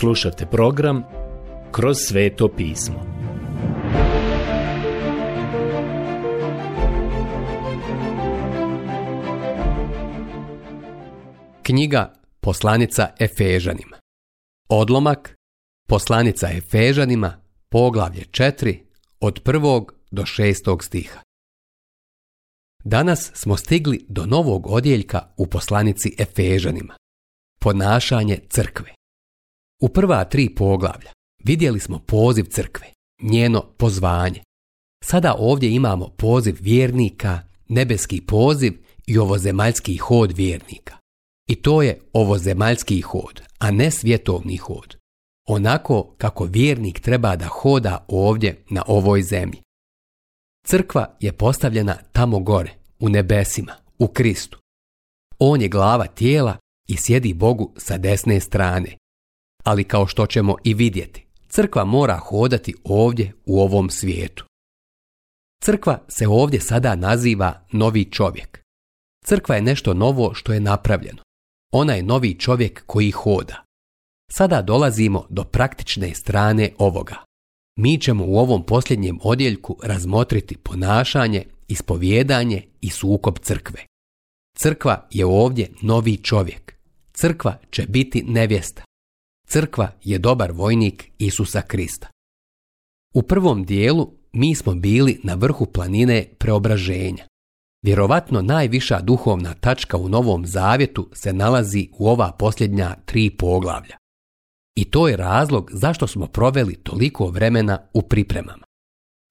Slušate program Kroz sveto pismo. Knjiga Poslanica Efežanima Odlomak Poslanica Efežanima Poglavlje 4 od 1. do 6. stiha Danas smo stigli do novog odjeljka u poslanici Efežanima. Ponašanje crkve. U prva tri poglavlja vidjeli smo poziv crkve, njeno pozvanje. Sada ovdje imamo poziv vjernika, nebeski poziv i ovozemaljski hod vjernika. I to je ovozemaljski hod, a ne svjetovni hod. Onako kako vjernik treba da hoda ovdje na ovoj zemlji. Crkva je postavljena tamo gore, u nebesima, u Kristu. On je glava tijela i sjedi Bogu sa desne strane. Ali kao što ćemo i vidjeti, crkva mora hodati ovdje u ovom svijetu. Crkva se ovdje sada naziva novi čovjek. Crkva je nešto novo što je napravljeno. Ona je novi čovjek koji hoda. Sada dolazimo do praktične strane ovoga. Mi ćemo u ovom posljednjem odjeljku razmotriti ponašanje, ispovjedanje i sukob crkve. Crkva je ovdje novi čovjek. Crkva će biti nevjesta. Crkva je dobar vojnik Isusa Krista. U prvom dijelu mi smo bili na vrhu planine preobraženja. Vjerovatno najviša duhovna tačka u Novom Zavjetu se nalazi u ova posljednja tri poglavlja. I to je razlog zašto smo proveli toliko vremena u pripremama.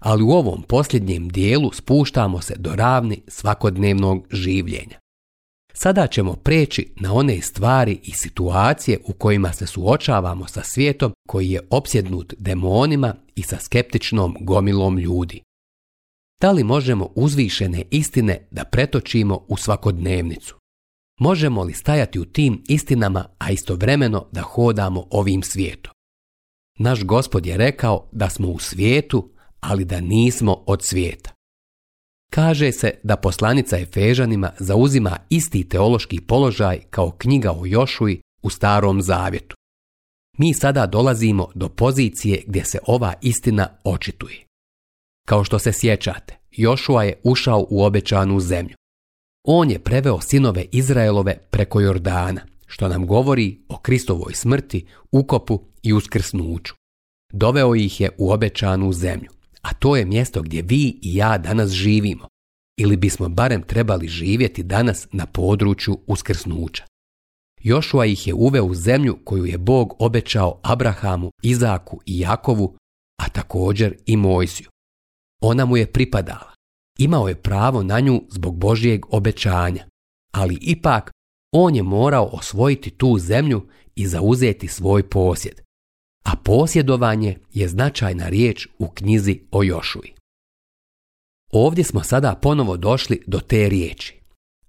Ali u ovom posljednjem dijelu spuštamo se do ravni svakodnevnog življenja. Sada ćemo preći na one stvari i situacije u kojima se suočavamo sa svijetom koji je opsjednut demonima i sa skeptičnom gomilom ljudi. Da li možemo uzvišene istine da pretočimo u svakodnevnicu? Možemo li stajati u tim istinama, a istovremeno da hodamo ovim svijetom? Naš gospod je rekao da smo u svijetu, ali da nismo od svijeta. Kaže se da poslanica Efežanima zauzima isti teološki položaj kao knjiga o Jošuji u Starom Zavjetu. Mi sada dolazimo do pozicije gdje se ova istina očituje. Kao što se sjećate, Jošua je ušao u obećanu zemlju. On je preveo sinove Izraelove preko Jordana, što nam govori o Kristovoj smrti, ukopu i uskrsnuću. Doveo ih je u obećanu zemlju a to je mjesto gdje vi i ja danas živimo, ili bismo barem trebali živjeti danas na području uskrsnuća. Jošua ih je uveo u zemlju koju je Bog obećao Abrahamu, Izaku i Jakovu, a također i Mojsiju. Ona mu je pripadala. Imao je pravo na nju zbog Božijeg obećanja, ali ipak on je morao osvojiti tu zemlju i zauzeti svoj posjed a posjedovanje je značajna riječ u knjizi o Jošuji. Ovdje smo sada ponovo došli do te riječi.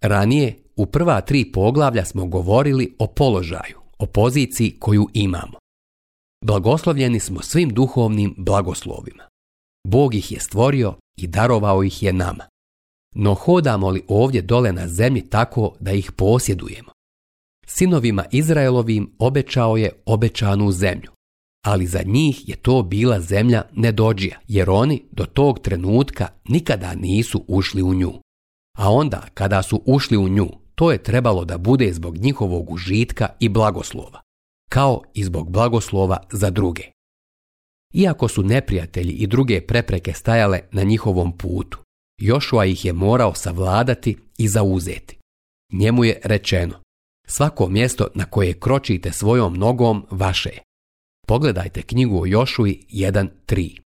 Ranije u prva tri poglavlja smo govorili o položaju, o poziciji koju imamo. Blagoslovljeni smo svim duhovnim blagoslovima. Bog ih je stvorio i darovao ih je nama. No hodamo li ovdje dole na zemlji tako da ih posjedujemo? Sinovima Izraelovim obećao je obećanu zemlju, ali za njih je to bila zemlja nedođija, jer oni do tog trenutka nikada nisu ušli u nju. A onda kada su ušli u nju, to je trebalo da bude zbog njihovog užitka i blagoslova, kao i zbog blagoslova za druge. Iako su neprijatelji i druge prepreke stajale na njihovom putu, Jošua ih je morao savladati i zauzeti. Njemu je rečeno, svako mjesto na koje kročite svojom nogom vaše Pogledajte knjigu o Jošuji 1.3.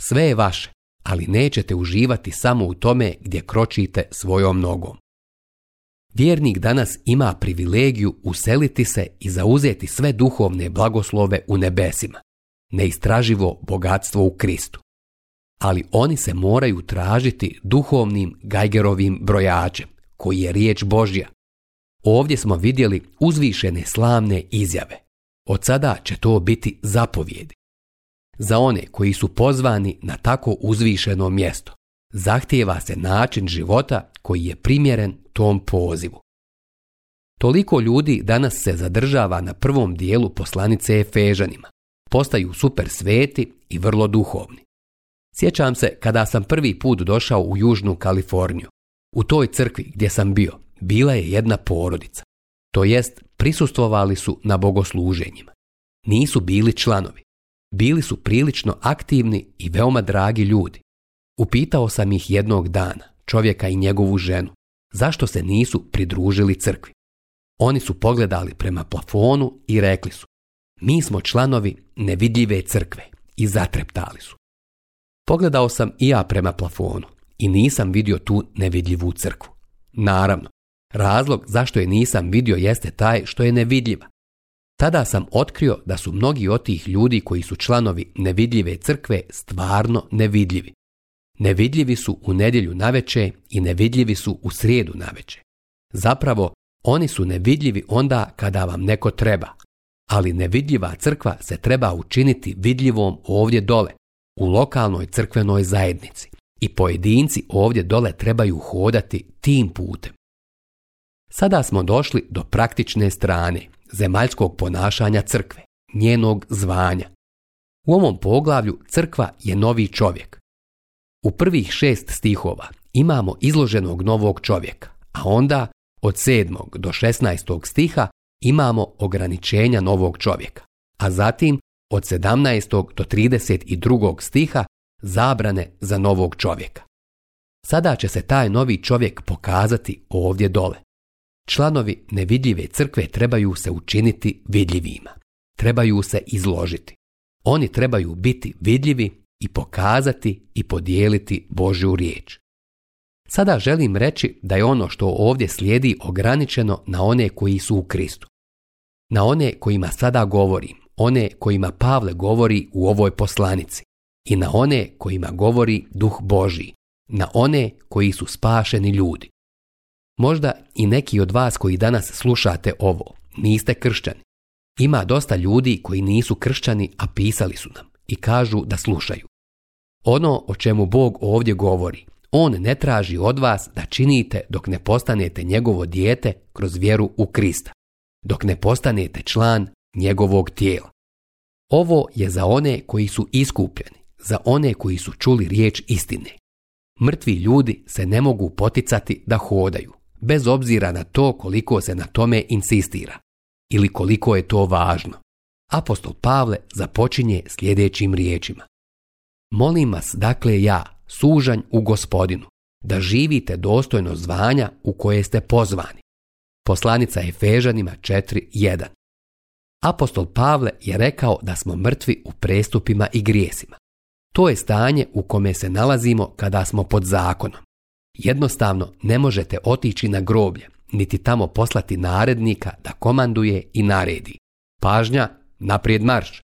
Sve je vaše, ali nećete uživati samo u tome gdje kročite svojom nogom. Vjernik danas ima privilegiju useliti se i zauzeti sve duhovne blagoslove u nebesima, neistraživo bogatstvo u Kristu. Ali oni se moraju tražiti duhovnim Gajgerovim brojačem, koji je riječ Božja. Ovdje smo vidjeli uzvišene slavne izjave. Od sada će to biti zapovjedi. Za one koji su pozvani na tako uzvišeno mjesto, zahtijeva se način života koji je primjeren tom pozivu. Toliko ljudi danas se zadržava na prvom dijelu poslanice Efežanima. Postaju super sveti i vrlo duhovni. Sjećam se kada sam prvi put došao u Južnu Kaliforniju. U toj crkvi gdje sam bio, bila je jedna porodica to jest prisustvovali su na bogosluženjima. Nisu bili članovi. Bili su prilično aktivni i veoma dragi ljudi. Upitao sam ih jednog dana, čovjeka i njegovu ženu, zašto se nisu pridružili crkvi. Oni su pogledali prema plafonu i rekli su, mi smo članovi nevidljive crkve i zatreptali su. Pogledao sam i ja prema plafonu i nisam vidio tu nevidljivu crkvu. Naravno, Razlog zašto je nisam vidio jeste taj što je nevidljiva. Tada sam otkrio da su mnogi od tih ljudi koji su članovi nevidljive crkve stvarno nevidljivi. Nevidljivi su u nedjelju naveče i nevidljivi su u srijedu naveče. Zapravo, oni su nevidljivi onda kada vam neko treba. Ali nevidljiva crkva se treba učiniti vidljivom ovdje dole, u lokalnoj crkvenoj zajednici. I pojedinci ovdje dole trebaju hodati tim putem. Sada smo došli do praktične strane zemaljskog ponašanja crkve, njenog zvanja. U ovom poglavlju crkva je novi čovjek. U prvih šest stihova imamo izloženog novog čovjeka, a onda od 7. do 16. stiha imamo ograničenja novog čovjeka, a zatim od 17. do drugog stiha zabrane za novog čovjeka. Sada će se taj novi čovjek pokazati ovdje dole. Članovi nevidljive crkve trebaju se učiniti vidljivima. Trebaju se izložiti. Oni trebaju biti vidljivi i pokazati i podijeliti Božju riječ. Sada želim reći da je ono što ovdje slijedi ograničeno na one koji su u Kristu. Na one kojima sada govorim, one kojima Pavle govori u ovoj poslanici i na one kojima govori duh Božji, na one koji su spašeni ljudi. Možda i neki od vas koji danas slušate ovo, niste kršćani. Ima dosta ljudi koji nisu kršćani, a pisali su nam i kažu da slušaju. Ono o čemu Bog ovdje govori, on ne traži od vas da činite dok ne postanete njegovo dijete kroz vjeru u Krista, dok ne postanete član njegovog tijela. Ovo je za one koji su iskupljeni, za one koji su čuli riječ istine. Mrtvi ljudi se ne mogu poticati da hodaju bez obzira na to koliko se na tome insistira ili koliko je to važno. Apostol Pavle započinje sljedećim riječima. Molim vas, dakle ja, sužanj u gospodinu, da živite dostojno zvanja u koje ste pozvani. Poslanica Efežanima 4.1 Apostol Pavle je rekao da smo mrtvi u prestupima i grijesima. To je stanje u kome se nalazimo kada smo pod zakonom. Jednostavno ne možete otići na groblje, niti tamo poslati narednika da komanduje i naredi. Pažnja, naprijed marš.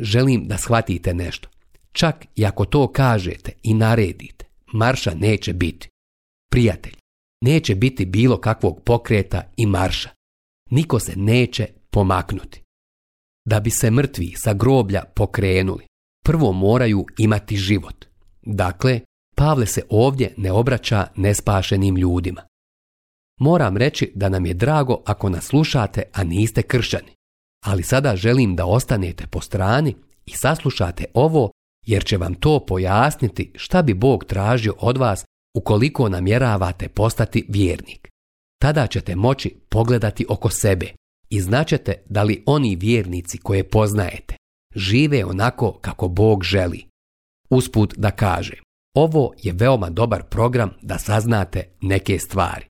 Želim da shvatite nešto. Čak i ako to kažete i naredite, marša neće biti. Prijatelj, neće biti bilo kakvog pokreta i marša. Niko se neće pomaknuti. Da bi se mrtvi sa groblja pokrenuli, prvo moraju imati život. Dakle, Pavle se ovdje ne obraća nespašenim ljudima. Moram reći da nam je drago ako nas slušate, a niste kršćani. Ali sada želim da ostanete po strani i saslušate ovo, jer će vam to pojasniti šta bi Bog tražio od vas ukoliko namjeravate postati vjernik. Tada ćete moći pogledati oko sebe i značete da li oni vjernici koje poznajete žive onako kako Bog želi. Usput da kažem, ovo je veoma dobar program da saznate neke stvari.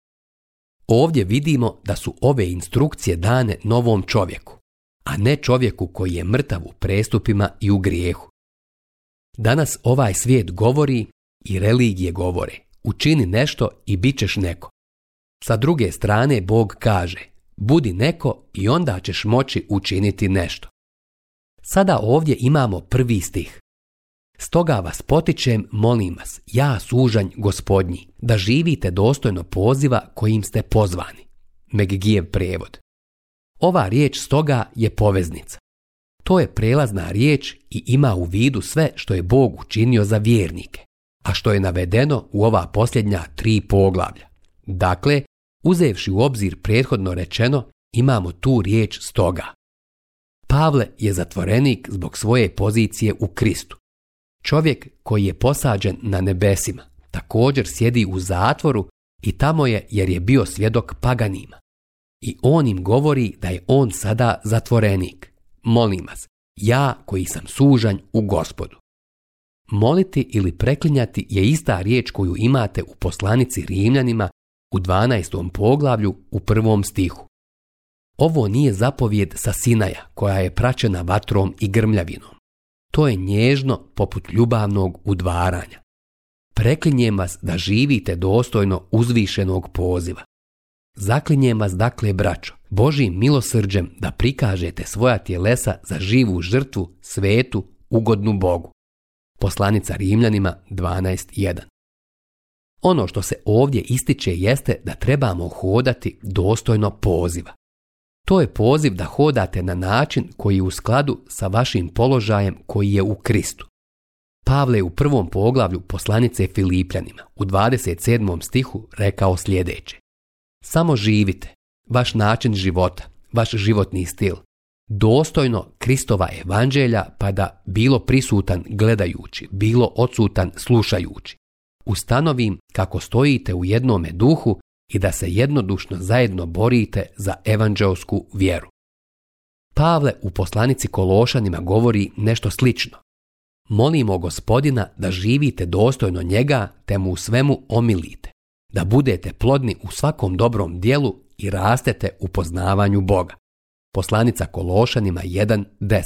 Ovdje vidimo da su ove instrukcije dane novom čovjeku, a ne čovjeku koji je mrtav u prestupima i u grijehu. Danas ovaj svijet govori i religije govore. Učini nešto i bit ćeš neko. Sa druge strane Bog kaže, budi neko i onda ćeš moći učiniti nešto. Sada ovdje imamo prvi stih. Stoga vas potičem, molim vas, ja sužanj gospodnji, da živite dostojno poziva kojim ste pozvani. Megigijev prijevod. Ova riječ stoga je poveznica. To je prelazna riječ i ima u vidu sve što je Bog učinio za vjernike, a što je navedeno u ova posljednja tri poglavlja. Dakle, uzevši u obzir prethodno rečeno, imamo tu riječ stoga. Pavle je zatvorenik zbog svoje pozicije u Kristu. Čovjek koji je posađen na nebesima također sjedi u zatvoru i tamo je jer je bio svjedok paganima. I on im govori da je on sada zatvorenik. Molim vas, ja koji sam sužanj u gospodu. Moliti ili preklinjati je ista riječ koju imate u poslanici Rimljanima u 12. poglavlju u prvom stihu. Ovo nije zapovjed sa Sinaja koja je praćena vatrom i grmljavinom. To je nježno poput ljubavnog udvaranja. Preklinjem vas da živite dostojno uzvišenog poziva. Zaklinjem vas dakle, braćo, Božim milosrđem da prikažete svoja tjelesa za živu žrtvu, svetu, ugodnu Bogu. Poslanica Rimljanima 12.1 Ono što se ovdje ističe jeste da trebamo hodati dostojno poziva. To je poziv da hodate na način koji je u skladu sa vašim položajem koji je u Kristu. Pavle je u prvom poglavlju poslanice Filipljanima u 27. stihu rekao sljedeće. Samo živite, vaš način života, vaš životni stil, dostojno Kristova evanđelja pa da bilo prisutan gledajući, bilo odsutan slušajući. Ustanovim kako stojite u jednome duhu, i da se jednodušno zajedno borite za evanđelsku vjeru. Pavle u poslanici Kološanima govori nešto slično. Molimo gospodina da živite dostojno njega te mu u svemu omilite, da budete plodni u svakom dobrom dijelu i rastete u poznavanju Boga. Poslanica Kološanima 1.10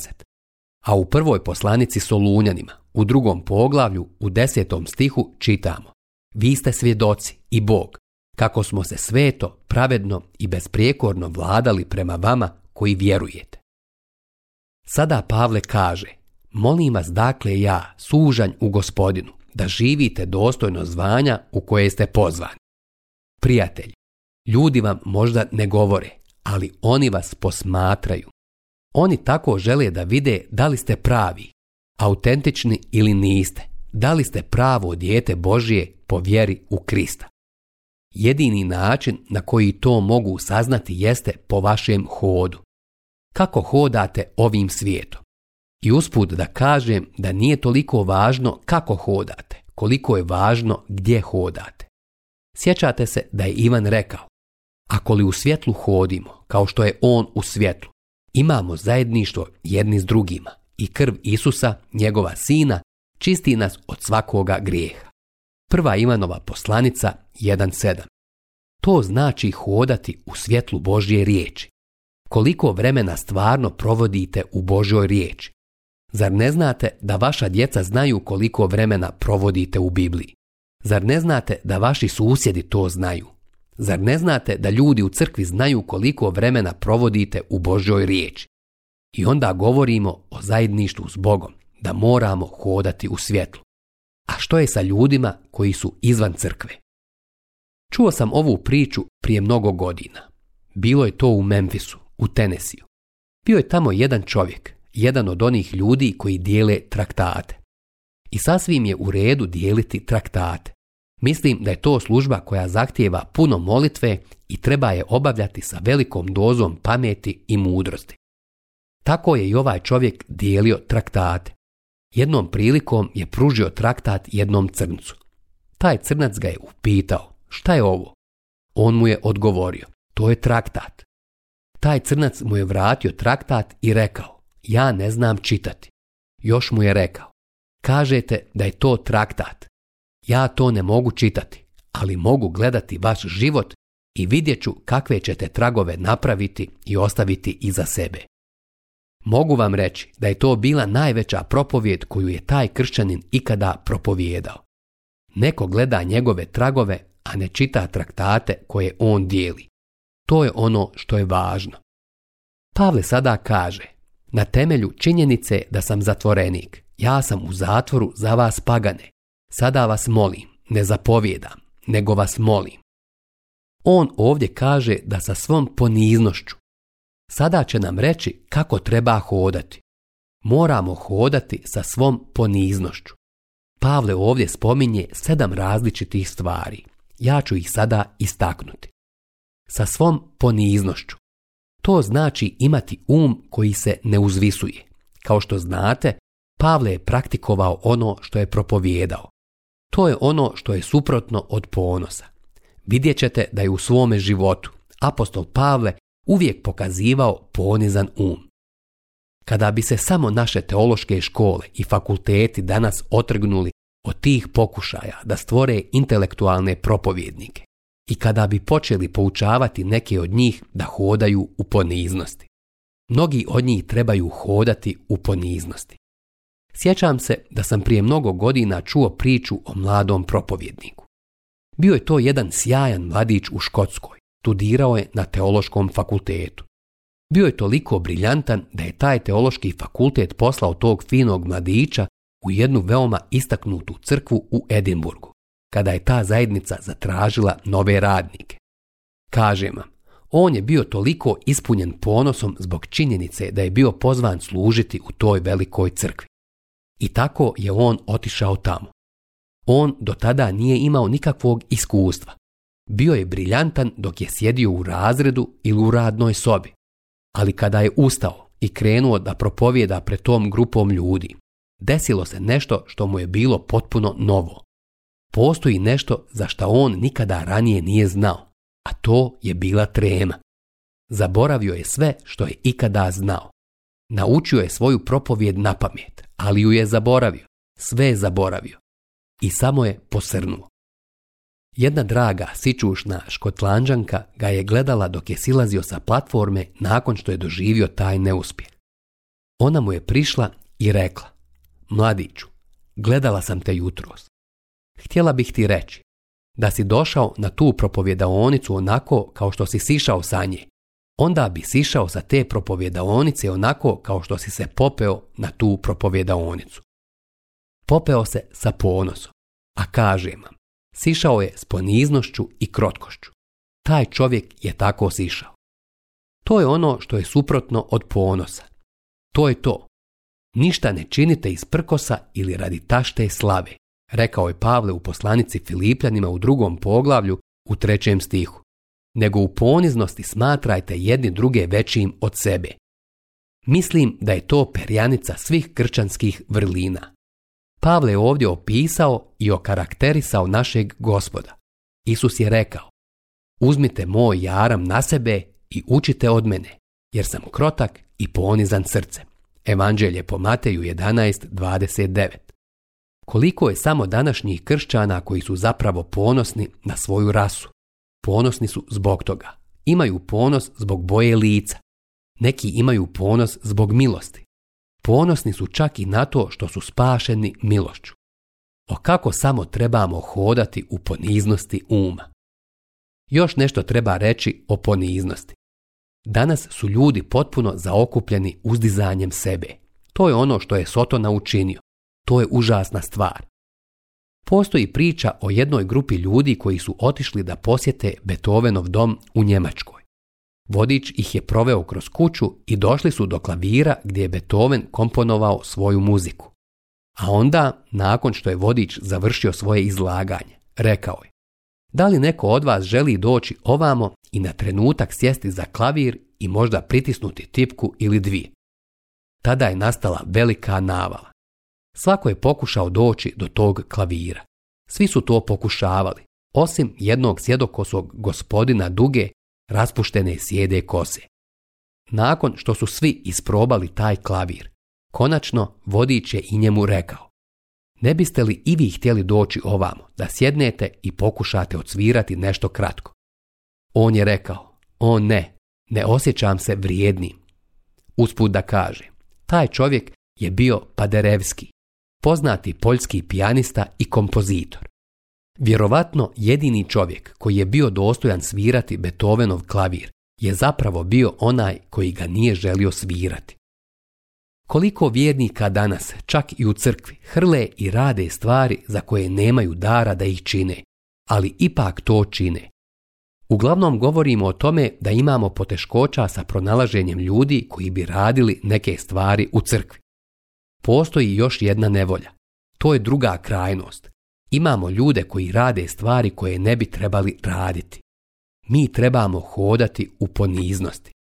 A u prvoj poslanici Solunjanima, u drugom poglavlju, u desetom stihu čitamo Vi ste svjedoci i Bog kako smo se sveto, pravedno i besprijekorno vladali prema vama koji vjerujete. Sada Pavle kaže, molim vas dakle ja, sužanj u gospodinu, da živite dostojno zvanja u koje ste pozvani. Prijatelj ljudi vam možda ne govore, ali oni vas posmatraju. Oni tako žele da vide da li ste pravi, autentični ili niste, da li ste pravo dijete Božije po vjeri u Krista. Jedini način na koji to mogu saznati jeste po vašem hodu. Kako hodate ovim svijetom? I usput da kažem da nije toliko važno kako hodate, koliko je važno gdje hodate. Sjećate se da je Ivan rekao, ako li u svjetlu hodimo, kao što je on u svjetlu, imamo zajedništvo jedni s drugima i krv Isusa, njegova sina, čisti nas od svakoga grijeha. Prva Ivanova poslanica 1.7. To znači hodati u svjetlu Božje riječi. Koliko vremena stvarno provodite u Božoj riječi? Zar ne znate da vaša djeca znaju koliko vremena provodite u Bibliji? Zar ne znate da vaši susjedi to znaju? Zar ne znate da ljudi u crkvi znaju koliko vremena provodite u Božoj riječi? I onda govorimo o zajedništvu s Bogom, da moramo hodati u svjetlu. A što je sa ljudima koji su izvan crkve? Čuo sam ovu priču prije mnogo godina. Bilo je to u Memfisu, u Tenesiju. Bio je tamo jedan čovjek, jedan od onih ljudi koji dijele traktate. I sasvim je u redu dijeliti traktate. Mislim da je to služba koja zahtijeva puno molitve i treba je obavljati sa velikom dozom pameti i mudrosti. Tako je i ovaj čovjek dijelio traktate jednom prilikom je pružio traktat jednom crncu. Taj crnac ga je upitao, šta je ovo? On mu je odgovorio, to je traktat. Taj crnac mu je vratio traktat i rekao, ja ne znam čitati. Još mu je rekao, kažete da je to traktat. Ja to ne mogu čitati, ali mogu gledati vaš život i vidjet ću kakve ćete tragove napraviti i ostaviti iza sebe. Mogu vam reći da je to bila najveća propovijed koju je taj kršćanin ikada propovijedao. Neko gleda njegove tragove, a ne čita traktate koje on dijeli. To je ono što je važno. Pavle sada kaže, na temelju činjenice da sam zatvorenik, ja sam u zatvoru za vas pagane. Sada vas molim, ne zapovjedam, nego vas molim. On ovdje kaže da sa svom poniznošću sada će nam reći kako treba hodati. Moramo hodati sa svom poniznošću. Pavle ovdje spominje sedam različitih stvari. Ja ću ih sada istaknuti. Sa svom poniznošću. To znači imati um koji se ne uzvisuje. Kao što znate, Pavle je praktikovao ono što je propovjedao. To je ono što je suprotno od ponosa. Vidjet ćete da je u svome životu apostol Pavle uvijek pokazivao ponizan um. Kada bi se samo naše teološke škole i fakulteti danas otrgnuli od tih pokušaja da stvore intelektualne propovjednike i kada bi počeli poučavati neke od njih da hodaju u poniznosti. Mnogi od njih trebaju hodati u poniznosti. Sjećam se da sam prije mnogo godina čuo priču o mladom propovjedniku. Bio je to jedan sjajan mladić u Škotskoj studirao je na teološkom fakultetu. Bio je toliko briljantan da je taj teološki fakultet poslao tog finog mladića u jednu veoma istaknutu crkvu u Edinburgu, kada je ta zajednica zatražila nove radnike. Kažem vam, on je bio toliko ispunjen ponosom zbog činjenice da je bio pozvan služiti u toj velikoj crkvi. I tako je on otišao tamo. On do tada nije imao nikakvog iskustva, bio je briljantan dok je sjedio u razredu ili u radnoj sobi. Ali kada je ustao i krenuo da propovjeda pred tom grupom ljudi, desilo se nešto što mu je bilo potpuno novo. Postoji nešto za što on nikada ranije nije znao, a to je bila trema. Zaboravio je sve što je ikada znao. Naučio je svoju propovjed na pamet, ali ju je zaboravio. Sve je zaboravio. I samo je posrnuo. Jedna draga, sičušna škotlanđanka ga je gledala dok je silazio sa platforme nakon što je doživio taj neuspjeh. Ona mu je prišla i rekla, mladiću, gledala sam te jutros. Htjela bih ti reći da si došao na tu propovjedaonicu onako kao što si sišao sa nje. Onda bi sišao sa te propovjedaonice onako kao što si se popeo na tu propovjedaonicu. Popeo se sa ponosom, a kažem vam, sišao je s poniznošću i krotkošću. Taj čovjek je tako sišao. To je ono što je suprotno od ponosa. To je to. Ništa ne činite iz prkosa ili radi tašte slave, rekao je Pavle u poslanici Filipljanima u drugom poglavlju u trećem stihu, nego u poniznosti smatrajte jedni druge većim od sebe. Mislim da je to perjanica svih kršćanskih vrlina. Pavle je ovdje opisao i okarakterisao našeg gospoda. Isus je rekao, uzmite moj jaram na sebe i učite od mene, jer sam krotak i ponizan srcem. Evanđelje po Mateju 11.29 Koliko je samo današnjih kršćana koji su zapravo ponosni na svoju rasu. Ponosni su zbog toga. Imaju ponos zbog boje lica. Neki imaju ponos zbog milosti. Ponosni su čak i na to što su spašeni milošću. O kako samo trebamo hodati u poniznosti uma. Još nešto treba reći o poniznosti. Danas su ljudi potpuno zaokupljeni uzdizanjem sebe. To je ono što je Sotona učinio. To je užasna stvar. Postoji priča o jednoj grupi ljudi koji su otišli da posjete Beethovenov dom u Njemačkoj. Vodič ih je proveo kroz kuću i došli su do klavira gdje je Beethoven komponovao svoju muziku. A onda, nakon što je vodič završio svoje izlaganje, rekao je Da li neko od vas želi doći ovamo i na trenutak sjesti za klavir i možda pritisnuti tipku ili dvije? Tada je nastala velika navala. Svako je pokušao doći do tog klavira. Svi su to pokušavali, osim jednog sjedokosog gospodina Duge raspuštene sjede kose. Nakon što su svi isprobali taj klavir, konačno vodič je i njemu rekao Ne biste li i vi htjeli doći ovamo, da sjednete i pokušate odsvirati nešto kratko? On je rekao, o ne, ne osjećam se vrijednim. Usput da kaže, taj čovjek je bio Paderevski, poznati poljski pijanista i kompozitor. Vjerovatno jedini čovjek koji je bio dostojan svirati Beethovenov klavir je zapravo bio onaj koji ga nije želio svirati. Koliko vjernika danas, čak i u crkvi, hrle i rade stvari za koje nemaju dara da ih čine, ali ipak to čine. Uglavnom govorimo o tome da imamo poteškoća sa pronalaženjem ljudi koji bi radili neke stvari u crkvi. Postoji još jedna nevolja. To je druga krajnost. Imamo ljude koji rade stvari koje ne bi trebali raditi. Mi trebamo hodati u poniznosti.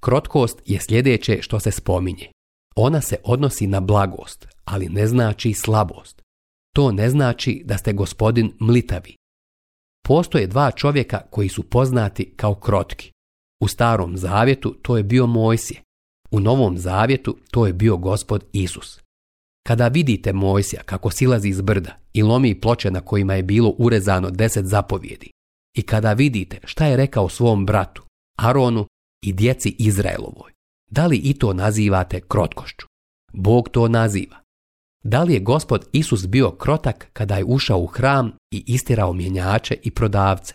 Krotkost je sljedeće što se spominje. Ona se odnosi na blagost, ali ne znači slabost. To ne znači da ste gospodin mlitavi. Postoje dva čovjeka koji su poznati kao krotki. U starom zavjetu to je bio Mojsije. U novom zavjetu to je bio gospod Isus. Kada vidite Mojsija kako silazi iz brda i lomi ploče na kojima je bilo urezano deset zapovjedi, i kada vidite šta je rekao svom bratu, Aronu i djeci Izraelovoj, da li i to nazivate krotkošću? Bog to naziva. Da li je gospod Isus bio krotak kada je ušao u hram i istirao mjenjače i prodavce?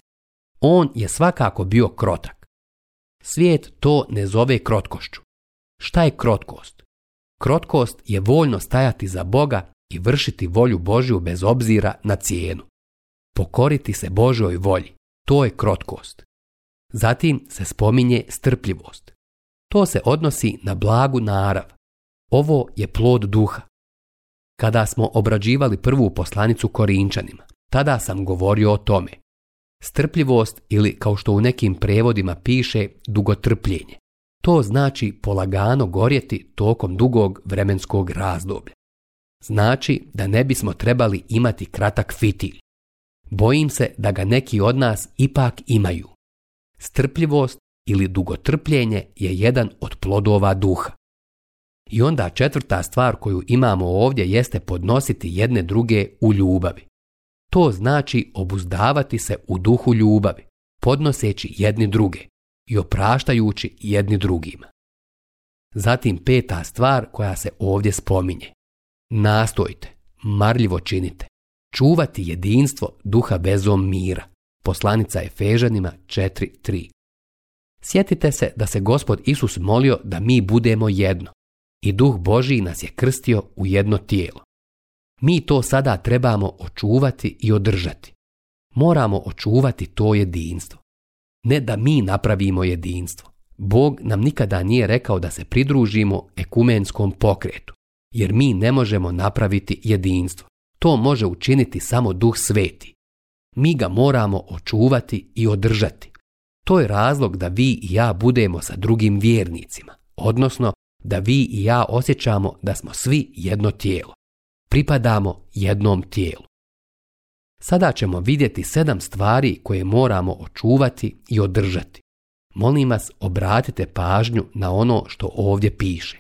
On je svakako bio krotak. Svijet to ne zove krotkošću. Šta je krotkost? Krotkost je voljno stajati za Boga i vršiti volju Božju bez obzira na cijenu. Pokoriti se Božoj volji, to je krotkost. Zatim se spominje strpljivost. To se odnosi na blagu narav. Ovo je plod duha. Kada smo obrađivali prvu poslanicu Korinčanima, tada sam govorio o tome. Strpljivost ili kao što u nekim prevodima piše dugotrpljenje. To znači polagano gorjeti tokom dugog vremenskog razdoblja. Znači da ne bismo trebali imati kratak fitilj. Bojim se da ga neki od nas ipak imaju. Strpljivost ili dugotrpljenje je jedan od plodova duha. I onda četvrta stvar koju imamo ovdje jeste podnositi jedne druge u ljubavi. To znači obuzdavati se u duhu ljubavi, podnoseći jedni druge i opraštajući jedni drugima. Zatim peta stvar koja se ovdje spominje. Nastojte, marljivo činite, čuvati jedinstvo duha bezom mira. Poslanica Efežanima 4.3 Sjetite se da se gospod Isus molio da mi budemo jedno i duh Božiji nas je krstio u jedno tijelo. Mi to sada trebamo očuvati i održati. Moramo očuvati to jedinstvo ne da mi napravimo jedinstvo. Bog nam nikada nije rekao da se pridružimo ekumenskom pokretu, jer mi ne možemo napraviti jedinstvo. To može učiniti samo duh sveti. Mi ga moramo očuvati i održati. To je razlog da vi i ja budemo sa drugim vjernicima, odnosno da vi i ja osjećamo da smo svi jedno tijelo. Pripadamo jednom tijelu. Sada ćemo vidjeti sedam stvari koje moramo očuvati i održati. Molim vas, obratite pažnju na ono što ovdje piše.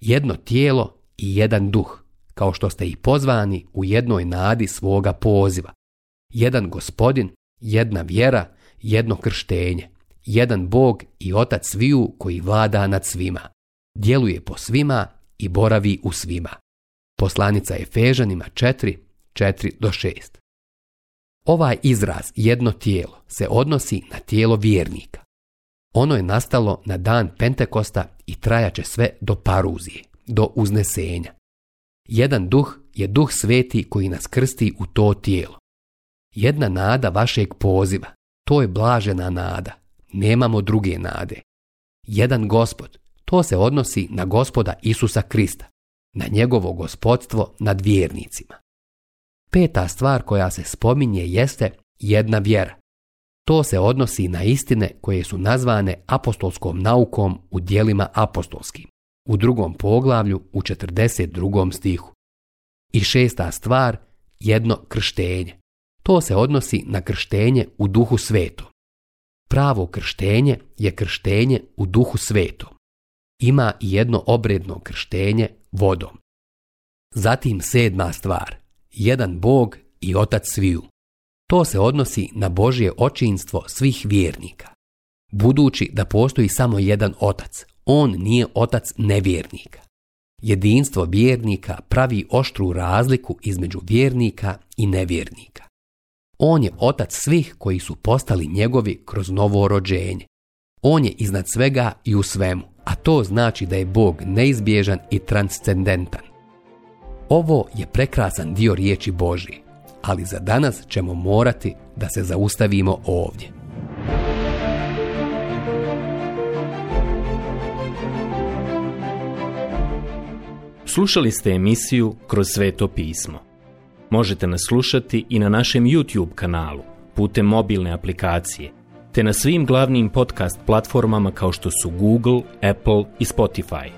Jedno tijelo i jedan duh, kao što ste i pozvani u jednoj nadi svoga poziva. Jedan gospodin, jedna vjera, jedno krštenje, jedan Bog i Otac sviju koji vlada nad svima, djeluje po svima i boravi u svima. Poslanica Efežanima 4, 4 do 6. Ovaj izraz jedno tijelo se odnosi na tijelo vjernika. Ono je nastalo na dan Pentekosta i trajaće sve do paruzije, do uznesenja. Jedan duh je duh sveti koji nas krsti u to tijelo. Jedna nada vašeg poziva, to je blažena nada, nemamo druge nade. Jedan gospod, to se odnosi na gospoda Isusa Krista, na njegovo gospodstvo nad vjernicima. Peta stvar koja se spominje jeste jedna vjera. To se odnosi na istine koje su nazvane apostolskom naukom u dijelima apostolskim, u drugom poglavlju u 42. stihu. I šesta stvar, jedno krštenje. To se odnosi na krštenje u duhu svetu. Pravo krštenje je krštenje u duhu svetu. Ima i jedno obredno krštenje vodom. Zatim sedma stvar, jedan Bog i Otac sviju. To se odnosi na Božje očinstvo svih vjernika. Budući da postoji samo jedan Otac, on nije Otac nevjernika. Jedinstvo vjernika pravi oštru razliku između vjernika i nevjernika. On je otac svih koji su postali njegovi kroz novo rođenje. On je iznad svega i u svemu, a to znači da je Bog neizbježan i transcendentan. Ovo je prekrasan dio riječi Božije, ali za danas ćemo morati da se zaustavimo ovdje. Slušali ste emisiju Kroz sveto pismo. Možete nas slušati i na našem YouTube kanalu, putem mobilne aplikacije, te na svim glavnim podcast platformama kao što su Google, Apple i Spotify.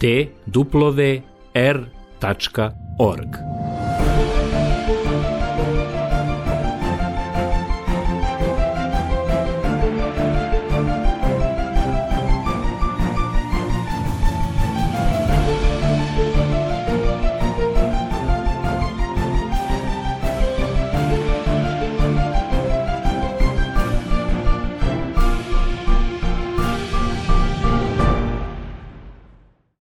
www.r.org